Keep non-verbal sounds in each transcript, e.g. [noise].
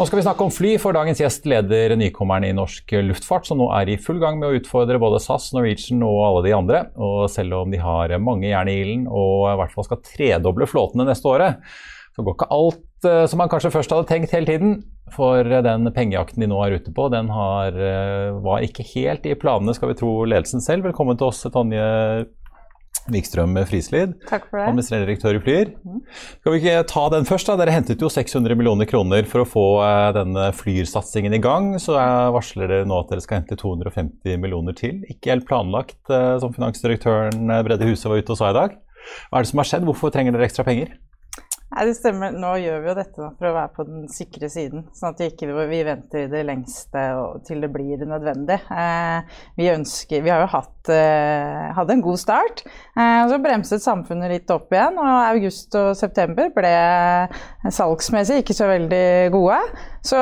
Nå skal vi snakke om fly, for dagens gjest leder nykommeren i norsk luftfart, som nå er i full gang med å utfordre både SAS, Norwegian og alle de andre. Og selv om de har mange jern i ilden og i hvert fall skal tredoble flåtene neste året, så går ikke alt eh, som man kanskje først hadde tenkt hele tiden. For den pengejakten de nå er ute på, den har, eh, var ikke helt i planene, skal vi tro ledelsen selv. Velkommen til oss, Tonje Vikstrøm Frislid, administrerende direktør i Flyr. Skal vi ikke ta den først? da? Dere hentet jo 600 millioner kroner for å få eh, denne Flyr-satsingen i gang. Så jeg varsler dere nå at dere skal hente 250 millioner til. Ikke helt planlagt, eh, som finansdirektøren Bredde Huset var ute og sa i dag. Hva er det som har skjedd? Hvorfor trenger dere ekstra penger? Nei, det stemmer. Nå gjør vi jo dette for å være på den sikre siden, sånn at vi ikke vi venter i det lengste og til det blir nødvendig. Eh, vi, ønsker, vi har jo hatt, eh, hadde en god start, eh, og så bremset samfunnet litt opp igjen. Og august og september ble salgsmessig ikke så veldig gode. Så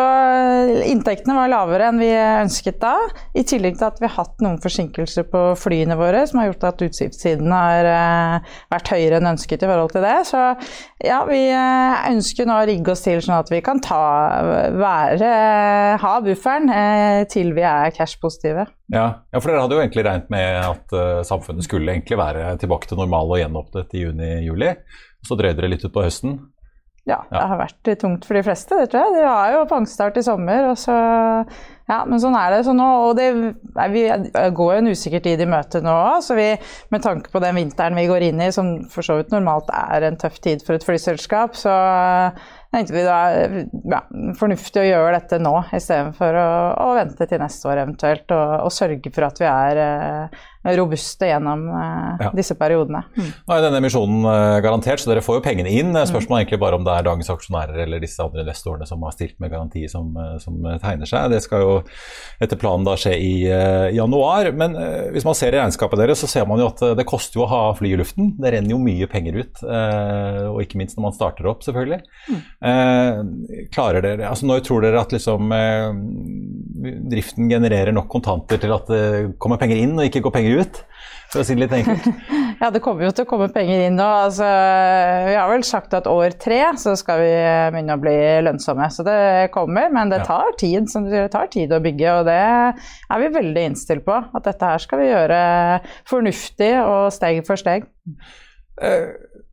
inntektene var lavere enn vi ønsket da, i tillegg til at vi har hatt noen forsinkelser på flyene våre som har gjort at utslippssiden har eh, vært høyere enn ønsket i forhold til det. Så ja, vi eh, ønsker nå å rigge oss til sånn at vi kan ta, være, ha bufferen eh, til vi er cash-positive. Ja. ja, for dere hadde jo egentlig regnet med at uh, samfunnet skulle egentlig være tilbake til normal og gjenåpnet i juni-juli. Så drøy dere litt ut på høsten. Ja, det har vært tungt for de fleste, det tror jeg. De var jo pangstart i sommer, og så Ja, men sånn er det. Så nå, og det, nei, vi går jo en usikker tid i møte nå òg, så vi med tanke på den vinteren vi går inn i, som for så vidt normalt er en tøff tid for et flyselskap, så tenkte vi da ja, fornuftig å gjøre dette nå istedenfor å, å vente til neste år eventuelt, og, og sørge for at vi er eh, robuste gjennom eh, Ja. disse periodene. Mm. Nå er denne emisjonen eh, garantert, så dere får jo pengene inn. Spørsmålet er egentlig bare om det er dagens aksjonærer eller disse andre investorene som har stilt med garanti som, eh, som tegner seg. Det skal jo etter planen da skje i uh, januar. Men uh, hvis man ser i regnskapet deres, så ser man jo at eh, det koster jo å ha fly i luften. Det renner jo mye penger ut, Uh, og ikke minst når man starter opp, selvfølgelig. Mm. klarer dere, altså Når tror dere at liksom, eh, driften genererer nok kontanter til at det kommer penger inn og ikke går penger ut? For å si det litt enkelt. [laughs] Ja, det kommer jo til å komme penger inn nå. Altså, vi har vel sagt at år tre så skal vi begynne å bli lønnsomme. Så det kommer, men det tar tid, som det tar tid å bygge. Og det er vi veldig innstilt på. At dette her skal vi gjøre fornuftig og steg for steg. Eh,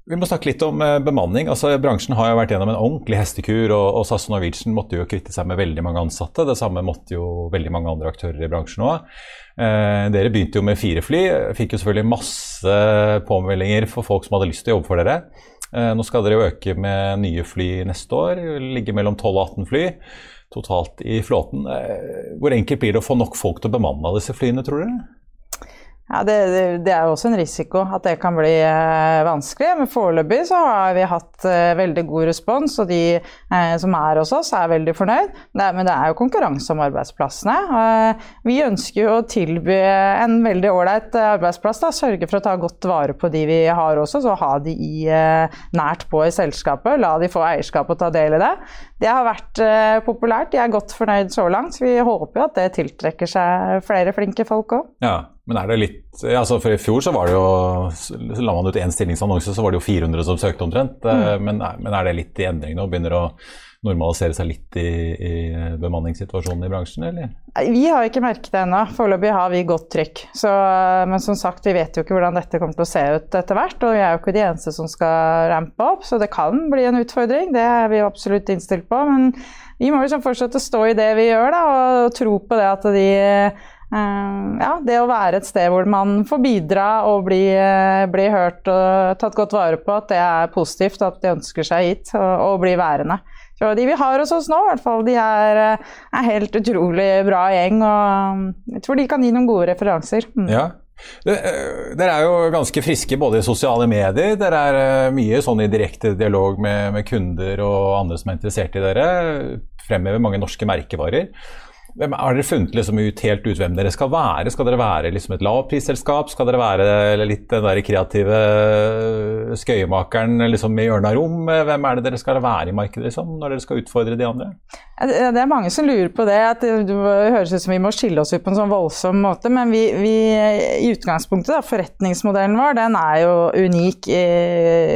Vi må snakke litt om eh, bemanning. Altså, bransjen har jo vært gjennom en ordentlig hestekur, og, og SAS og Norwegian måtte jo kvitte seg med veldig mange ansatte. Det samme måtte jo veldig mange andre aktører i bransjen òg. Eh, dere begynte jo med fire fly. Fikk jo selvfølgelig masse påmeldinger for folk som hadde lyst til å jobbe for dere. Eh, nå skal dere jo øke med nye fly neste år. Ligge mellom 12 og 18 fly totalt i flåten. Eh, hvor enkelt blir det å få nok folk til å bemanne disse flyene, tror dere? Ja, det, det, er jo også en risiko at det kan bli eh, vanskelig. Men foreløpig så har vi hatt eh, veldig god respons, og de eh, som er hos oss, er veldig fornøyd. Det men det er jo konkurranse om arbeidsplassene. Eh, vi ønsker jo å tilby en veldig ålreit arbeidsplass. Da. Sørge for å ta godt vare på de vi har hos oss, og ha de i, eh, nært på i selskapet. La de få eierskap og ta del i det. Det har vært eh, populært. De er godt fornøyd så langt. Vi håper jo at det tiltrekker seg flere flinke folk òg. Ja, men er det litt altså For i fjor så var det jo la man ut én stillingsannonse, så var det jo 400 som søkte omtrent. Mm. Men, men er det litt i endring nå? Begynner å normalisere seg litt i, i bemanningssituasjonen i bransjen, eller? Vi har ikke merket det ennå. Foreløpig har vi godt trykk. Så, men som sagt, vi vet jo ikke hvordan dette kommer til å se ut etter hvert. Og vi er jo ikke de eneste som skal rampe opp, så det kan bli en utfordring. Det er vi absolutt innstilt på. Men vi må liksom fortsette å stå i det vi gjør, da, og tro på det at de ja, det å være et sted hvor man får bidra og bli, bli, hørt og tatt godt vare på, at det er positivt, at de ønsker seg hit og, og bli værende. Så de vi har hos oss nå, i hvert fall, de er, er helt utrolig bra gjeng. Og jeg tror de kan gi noen gode referanser. Mm. Ja. Dere er jo ganske friske både i sosiale medier. Dere er mye sånn i direkte dialog med, med kunder og andre som er interessert i dere. Fremhever mange norske merkevarer. Hvem, har dere funnet liksom ut helt ut hvem dere skal være? Skal dere være liksom et lavprisselskap? Skal dere være litt den der kreative skøyemakeren liksom i hjørnet av rom? Hvem er det dere skal være i markedet liksom, når dere skal utfordre de andre? Det er mange som lurer på det. at Det høres ut som vi må skille oss ut på en sånn voldsom måte. Men vi, vi i utgangspunktet, da, forretningsmodellen vår, den er jo unik i,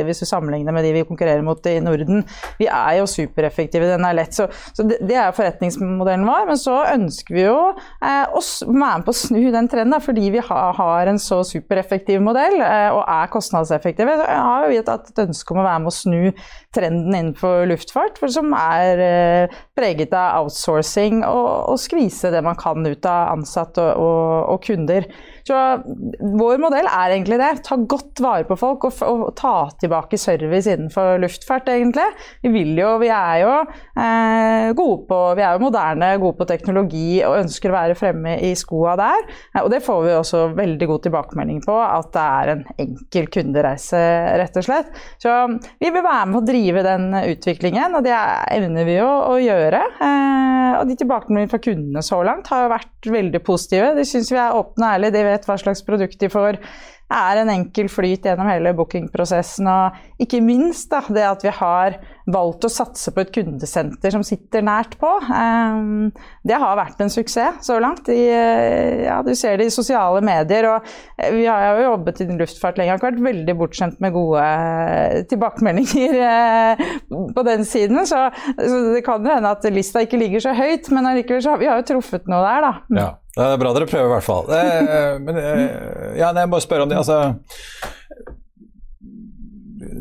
hvis du sammenligner med de vi konkurrerer mot i Norden. Vi er jo supereffektive, den er lett. Så, så det, det, er forretningsmodellen vår. Men så ønsker vi jo eh, å være med på å snu den trenden, da, fordi vi ha, har en så supereffektiv modell eh, og er kostnadseffektive. Så har vi hatt et ønske om å være med å snu trenden innenfor luftfart, for som er eh, preget av outsourcing og, og skvise det man kan ut av ansatte og, og, og, kunder. Så vår modell er egentlig det. Ta godt vare på folk og, og ta tilbake service innenfor luftfart, egentlig. Vi vil jo, vi er jo eh, gode på Vi er jo moderne, gode på teknologi og ønsker å være fremme i skoa der. Eh, og det får vi også veldig god tilbakemelding på, at det er en enkel kundereise, rett og slett. Så vi vil være med å drive den utviklingen, og det evner vi jo å gjøre. Eh, og de tilbakemeldingene fra kundene så langt har jo vært veldig positive. De syns vi er åpne og ærlige, de vet hva slags produkt de får er en enkel flyt gjennom hele bookingprosessen. Og ikke minst da, det at vi har valgt å satse på et kundesenter som sitter nært på. Um, det har vært en suksess så langt. I, ja, du ser det i sosiale medier. Og vi har jo jobbet i luftfart lenge og har vært veldig bortskjemt med gode eh, tilbakemeldinger på den siden. Så, så, det kan jo hende at lista ikke ligger så høyt, men allikevel så har vi har jo truffet noe der, da. Ja. Det er bra dere prøver, i hvert fall. Eh, men eh, ja, jeg må spørre om det. Altså,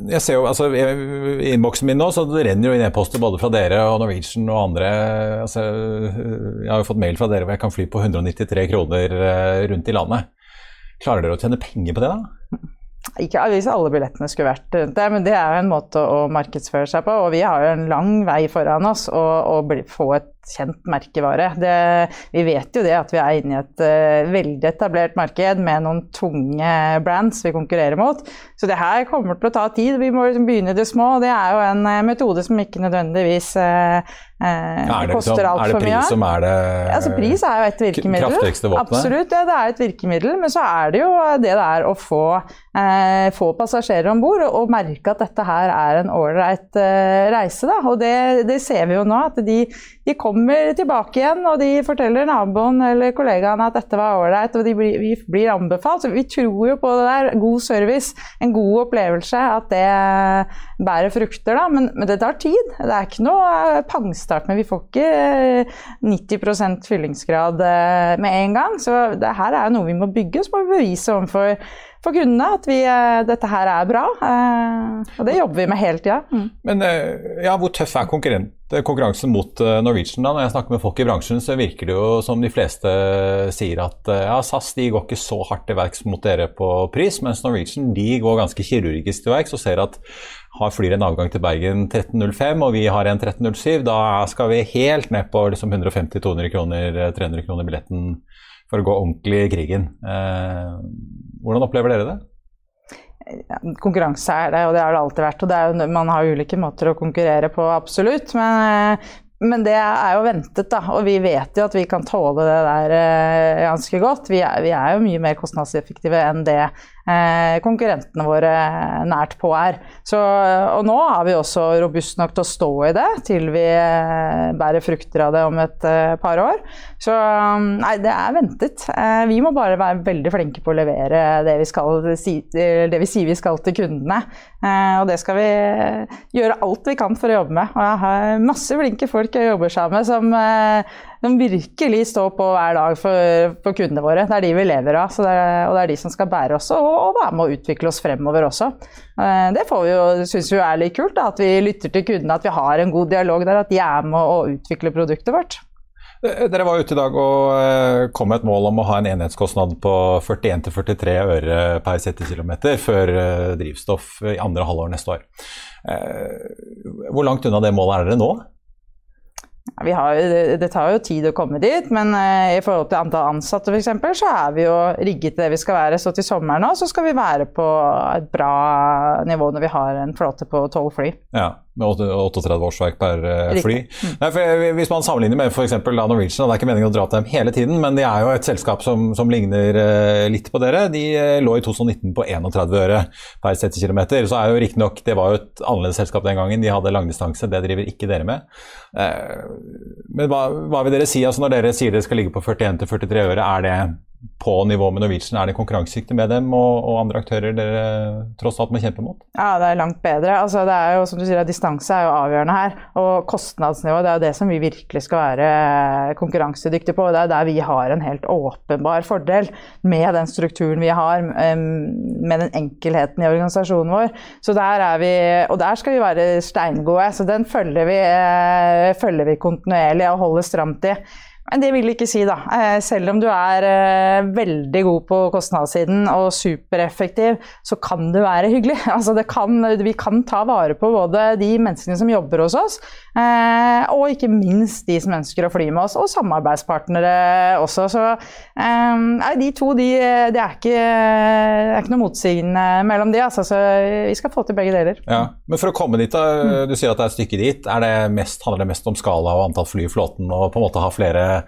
jeg ser jo, altså I innboksen min nå så det renner jo inn e-poster både fra dere og Norwegian og andre. Altså, jeg har jo fått mail fra dere hvor jeg kan fly på 193 kroner eh, rundt i landet. Klarer dere å tjene penger på det, da? Ikke hvis alle billettene skulle vært rundt det, men det er jo en måte å markedsføre seg på. Og vi har jo en lang vei foran oss å få et kjent merkevare. Det, vi vet jo det at vi er inne i et uh, veldig etablert marked med noen tunge brands vi konkurrerer mot. Så det her kommer til å ta tid. Vi må liksom begynne i det små. og Det er jo en uh, metode som ikke nødvendigvis uh, det, koster liksom, altfor mye. Er det pris som er det altså, Pris er jo et virkemiddel. Kraftigste våpenet? Absolutt, ja, det er et virkemiddel. Men så er det jo det det er å få, få passasjerer om bord og, og, merke at dette her er en ålreit reise. Da. Og det, det, ser vi jo nå, at de, de kommer tilbake igjen, og de forteller naboen eller kollegaene at dette var ålreit, og de blir, vi blir anbefalt. Så vi tror jo på det der. God service, en god opplevelse, at det bærer frukter, da. Men, men det tar tid. Det er ikke noe eh, pangstart, men vi får ikke 90 eh, fyllingsgrad eh, med en gang. Så det her er noe vi må bygge, så må vi bevise overfor for kundene at vi, dette her er bra. Og det jobber vi med hele tida. Mm. Men ja, hvor tøff er konkurrent det er konkurransen mot eh, Norwegian, da, når jeg snakker med folk i bransjen, så virker det jo som de fleste sier at eh, ja, SAS de går ikke så hardt til verks mot dere på pris, mens Norwegian de går ganske kirurgisk til verks og ser at har flyr en avgang til Bergen 13.05 og vi har en 13.07, da skal vi helt ned på liksom 150-200 kroner, 300 kroner billetten for å gå ordentlig i krigen. Eh, hvordan opplever dere det? Konkurranse er det, og det har det alltid vært. og jo, Man har ulike måter å konkurrere på, absolutt. Men, men, det er jo ventet, da. Og vi vet jo at vi kan tåle det der eh, ganske godt. Vi er, vi er jo mye mer kostnadseffektive enn det eh, konkurrentene våre nært på er. Så, og nå er vi også robust nok til å stå i det til vi eh, bærer frukter av det om et eh, par år. Så nei, det er ventet. Eh, vi må bare være veldig flinke på å levere det vi, skal, det vi sier vi skal til kundene. Eh, og det skal vi gjøre alt vi kan for å jobbe med. Og jeg har masse flinke folk jeg jobber sammen med som, eh, som virkelig står på hver dag for, for, kundene våre. Det er de vi lever av, det er, og det er de som skal bære oss og, og være med å utvikle oss fremover også. Det får vi jo, er litt kult, da, at vi lytter til kundene, at vi har en god dialog der, at de er med å utvikle produktet vårt. Eh, dere var ute i dag og eh, kom med et mål om å ha en enhetskostnad på 41-43 øre per settekilometer før eh, drivstoff i andre halvår neste år. Hvor langt unna det målet er dere nå? Har, det tar jo tid å komme dit, men i forhold til antall ansatte f.eks., så er vi jo rigget til det vi skal være. Så til sommeren nå så skal vi være på et bra nivå når vi har en flåte på tolv fly. Ja med 38 årsverk per eh, fly. Mm. Nei, for hvis man sammenligner med f.eks. Norwegian, og det er ikke meningen å dra til dem hele tiden, men de er jo et selskap som, som ligner uh, litt på dere. De lå i 2019 på 31 øre per settekilometer. Så er jo riktignok Det var jo et annerledes selskap den gangen. De hadde langdistanse, det driver ikke dere med. Men hva, hva, vil dere si altså når dere sier dere skal ligge på 41-43 øre? Er det på nivå med Norwegian? Er det konkurransedyktig med dem og, og, andre aktører dere tross alt må kjempe mot? Ja, det er langt bedre. Altså, det er jo, som du sier, Distanse er jo avgjørende her. Og kostnadsnivå det er jo det som vi virkelig skal være konkurransedyktige på. Det er der vi har en helt åpenbar fordel med den strukturen vi har, med den enkelheten i organisasjonen vår. Så der er vi, Og der skal vi være steingode. Så den følger vi, eh, følger vi kontinuerlig og holder stramt i. Men det vil ikke si, da. Eh, selv om du er eh, veldig god på kostnadssiden og supereffektiv, så kan du være hyggelig. [laughs] Altså kan, vi kan ta vare på både de menneskene som jobber hos oss, eh, og ikke minst de som ønsker å fly med oss, og samarbeidspartnere også. Så nei, de to, de, det er ikke, er ikke noe motsigende mellom de. Altså, så vi skal få til begge deler. Ja. Men for å komme dit, da, du sier at det er et stykke dit. Er det mest, handler det mest om skala og antall fly i flåten, og på en måte ha flere uh,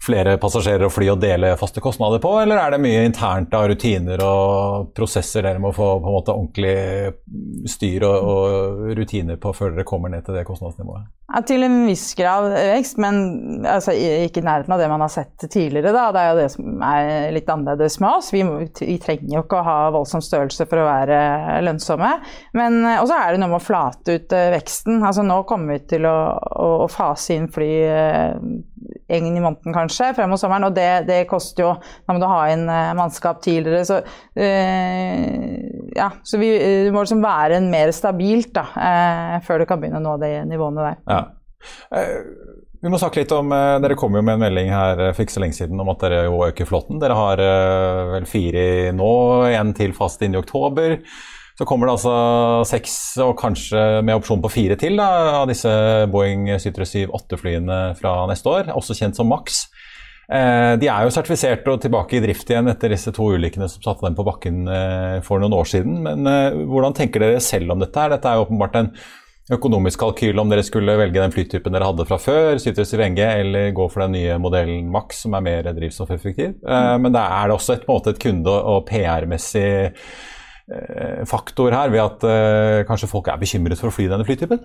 flere passasjerer og fly å dele faste kostnader på, eller er det mye internt av rutiner og prosesser dere må få på en måte ordentlig styr og, og rutiner på før dere kommer ned til det kostnadsnivået? Ja, til en viss grad vekst, men altså, ikke i nærheten av det man har sett tidligere. Da. Det er jo det som er litt annerledes med oss. Vi, vi trenger jo ikke å ha voldsom størrelse for å være lønnsomme. Men også er det noe med å flate ut uh, veksten. Altså, nå kommer vi til å, å, å fase inn fly uh, en i måneden kanskje frem mot sommeren, og det, det, koster jo Da må du ha inn uh, mannskap tidligere, så Ja, så vi, du må liksom være mer stabilt da, før du kan begynne å nå de nivåene der. Ja. Vi må snakke litt om, Dere kom jo med en melding her for ikke så lenge siden om at dere jo øker flåtten. Dere har vel fire nå, en til fast inn i oktober. Så kommer det altså seks, og kanskje med opsjon på fire til, da, av disse Boeing 737-8-flyene fra neste år, også kjent som Max. Eh, de er jo sertifisert og tilbake i drift igjen etter disse to ulykkene som satte dem på bakken eh, for noen år siden. Men eh, hvordan tenker dere selv om dette? her? Dette er jo åpenbart en økonomisk kalkyl om dere skulle velge den flytypen dere hadde fra før, Citrus VNG, eller gå for den nye modellen Max, som er mer drivstoffeffektiv. Men det er også et, måte, et kunde- og PR-messig faktor her ved at kanskje folk er bekymret for å fly denne flytypen?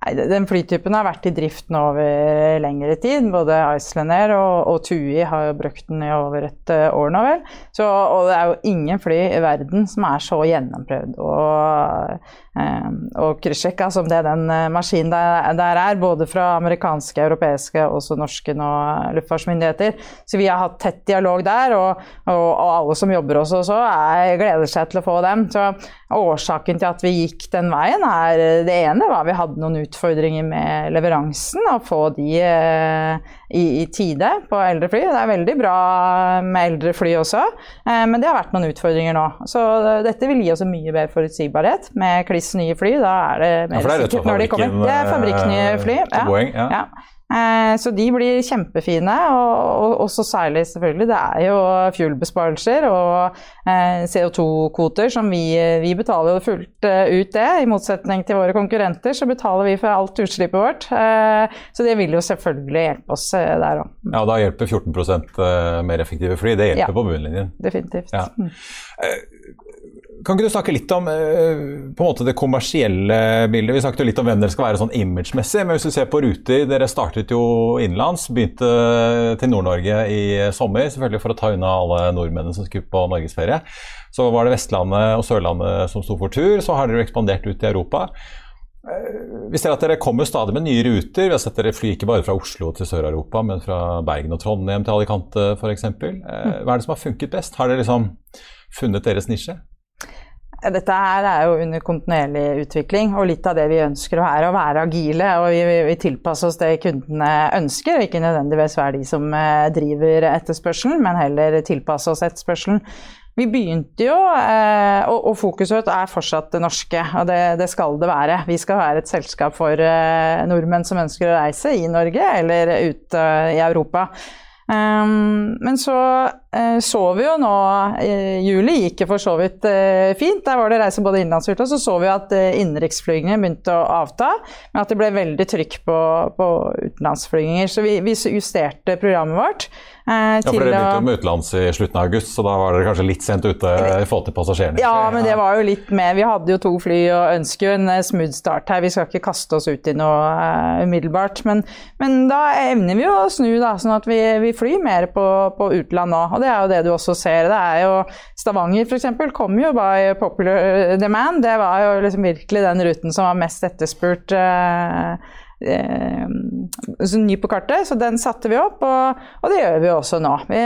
Nei, Den flytypen har vært i drift nå over lengre tid. Både Icelandair og, og TUI har jo brukt den i over et uh, år nå, vel. Så, og det er jo ingen fly i verden som er så gjennomprøvd og Ehm, og kryssjekka som det den eh, maskinen der, der, er, både fra amerikanske, europeiske og også norske nå, luftfartsmyndigheter. Så vi har hatt tett dialog der, og, og alle som jobber hos oss òg, gleder seg til å få dem. Så årsaken til at vi gikk den veien, er det ene var vi hadde noen utfordringer med leveransen, og få de eh, i, i, tide på eldre fly. Det er veldig bra med eldre fly også, eh, men det har vært noen utfordringer nå. Så dette vil gi oss en mye bedre forutsigbarhet med kliss nye fly. Da er det mer ja, det er sikkert når de kommer. Det er fabrikknye eh, fly. Ja. Boeing, ja. ja. Eh, så de blir kjempefine, og også særlig selvfølgelig, det er jo fuelbesparelser og eh, CO2-kvoter som vi, vi betaler fullt ut det. I motsetning til våre konkurrenter så betaler vi for alt utslippet vårt. Så det vil jo selvfølgelig hjelpe oss der òg. Ja, da hjelper 14% mer effektive fly. Det hjelper ja, på bunnlinjen. Definitivt. Ja. Kan ikke du snakke litt om eh, måte det kommersielle bildet? Vi snakket jo litt om hvem dere skal være sånn imagemessig, men hvis du ser på ruter Dere startet jo innenlands, begynte til Nord-Norge i sommer, selvfølgelig for å ta unna alle nordmennene som skulle på norgesferie. Så var det Vestlandet og Sørlandet som sto for tur, så har dere ekspandert ut i Europa. Eh, vi ser at dere kommer stadig med nye ruter. Vi har sett dere fly ikke bare fra Oslo til Sør-Europa, men fra Bergen og Trondheim til Alicante f.eks. Eh, hva er det som har funket best? Har dere liksom funnet deres nisje? Dette her er jo under kontinuerlig utvikling, og litt av det vi ønsker er å være agile. Og vi, vi tilpasser oss det kundene ønsker, og ikke nødvendigvis være de som eh, driver etterspørselen, men heller tilpasse oss etterspørselen. Vi begynte jo, eh, og, fokuset er fortsatt det norske, og det, det, skal det være. Vi skal være et selskap for eh, nordmenn som ønsker å reise i Norge eller ut i Europa. Um, men så så vi jo nå uh, Juli gikk jo for så vidt uh, fint. Der var det reise både innenlands og Så så vi at innenriksflygninger begynte å avta, men at det ble veldig trykk på, på utenlandsflyginger. Så vi, vi justerte programmet vårt. ja, for Dere begynte jo med utenlands i slutten av august, så da var dere kanskje litt sent ute i forhold til passasjerene? Ja, men det var jo litt med. Vi hadde jo to fly og ønsker jo en smooth start her. Vi skal ikke kaste oss ut i noe umiddelbart. Men, men, da evner vi jo å snu, da, sånn at vi, vi flyr mer på, på utland nå. Og det er jo det du også ser. Det er jo Stavanger f.eks. kom jo by popular demand. Det var jo liksom virkelig den ruten som var mest etterspurt. Eh, eh, ny på kartet, så den satte vi opp, og, og det gjør vi også nå. Vi,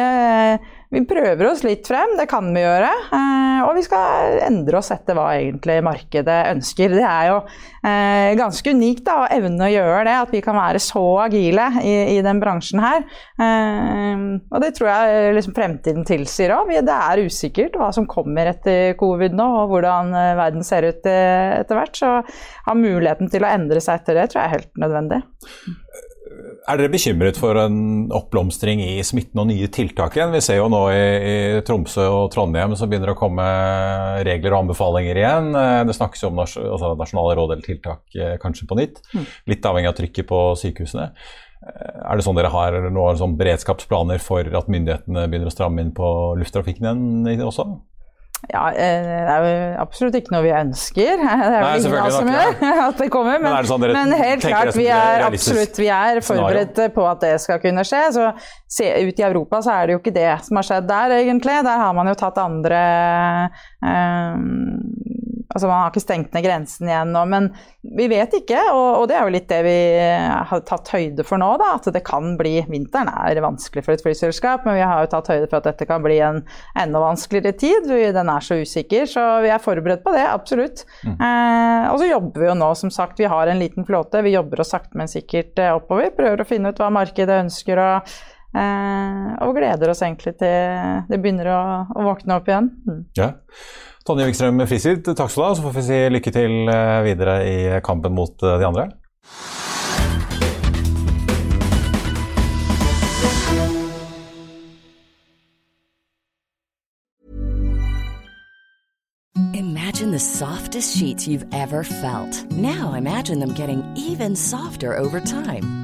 vi prøver oss litt frem, det kan vi gjøre. Eh, og vi skal endre oss etter hva egentlig markedet ønsker. Det er jo eh, ganske unikt da, å evne å gjøre det, at vi kan være så agile i, i den bransjen her. Eh, og det tror jeg liksom fremtiden tilsier òg. Det er usikkert hva som kommer etter covid nå, og hvordan verden ser ut etter hvert. Så ha muligheten til å endre seg etter det tror jeg er helt nødvendig. Er dere bekymret for en oppblomstring i smitten og nye tiltak igjen? Vi ser jo nå i, i, Tromsø og Trondheim så begynner det å komme regler og anbefalinger igjen. Det snakkes jo om nas altså nasjonale råd eller tiltak eh, kanskje på nytt. Mm. Litt avhengig av trykket på sykehusene. Eh, er det sånn dere har noen sånn beredskapsplaner for at myndighetene begynner å stramme inn på lufttrafikken igjen også? Ja, eh, det er jo absolutt ikke noe vi ønsker. [laughs] Det er jo ingen av oss som gjør [laughs] at det kommer. Men, men, sånn men helt klart, vi er absolutt vi er forberedt på at det skal kunne skje. Så se, ut i Europa så er det jo ikke det som har skjedd der, egentlig. Der har man jo tatt andre um, Altså man har ikke stengt ned grensen igjen nå, men vi vet ikke. Og, og, det er jo litt det vi har tatt høyde for nå, da. At det kan bli Vinteren er vanskelig for et flyselskap, men vi har jo tatt høyde for at dette kan bli en enda vanskeligere tid. Den er så usikker, så vi er forberedt på det, absolutt. Mm. Eh, og så jobber vi jo nå, som sagt. Vi har en liten flåte. Vi jobber oss sakte, men sikkert eh, oppover. Prøver å finne ut hva markedet ønsker. og og gleder oss egentlig til det begynner å, å våkne opp igjen. Mm. Ja. Tonje Wikstrøm Frisid, takk skal du ha. Så får vi si lykke til eh, videre i kampen mot eh, de andre. Imagine the softest sheets you've ever felt. Now imagine them getting even softer over time.